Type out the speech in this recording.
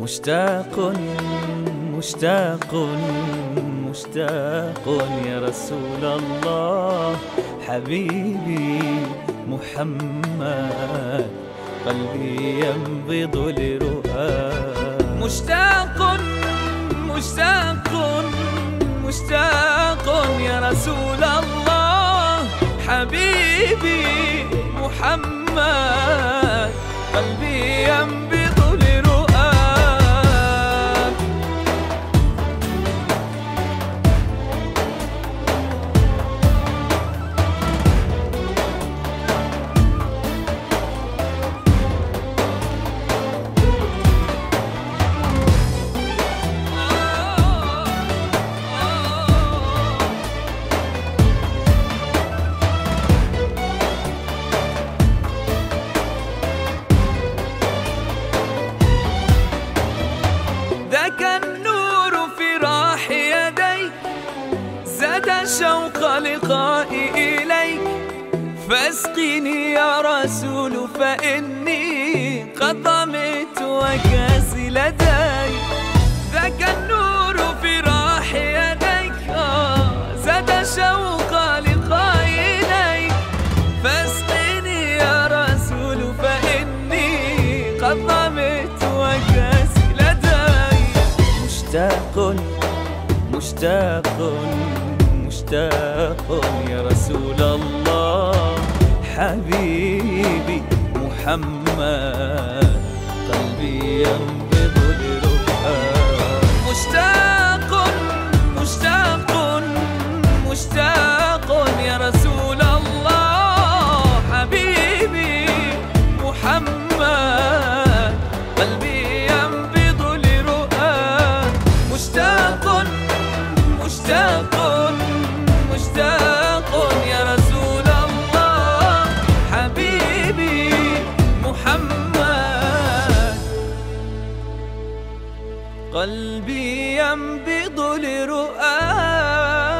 مشتاق مشتاق مشتاق يا رسول الله. حبيبي محمد قلبي ينبض لرؤاك مشتاق مشتاق مشتاق يا رسول الله. حبيبي محمد قلبي ينبض شوق لقائي إليك. فاسقني يا رسول فإني قد ضمت وكاسي لديك. ذاك النور في راح يديك. آه، زاد شوق لقائي إليك. فاسقني يا رسول فإني قد ضمت وكاسي لدي مشتاق مشتاق. مشتاق يا رسول الله. حبيبي محمد قلبي ينبض لرؤاك مشتاق مشتاق مشتاق يا رسول الله. حبيبي محمد قلبي ينبض مشتاق مشتاق مشتاق قلبي ينبض لرؤاك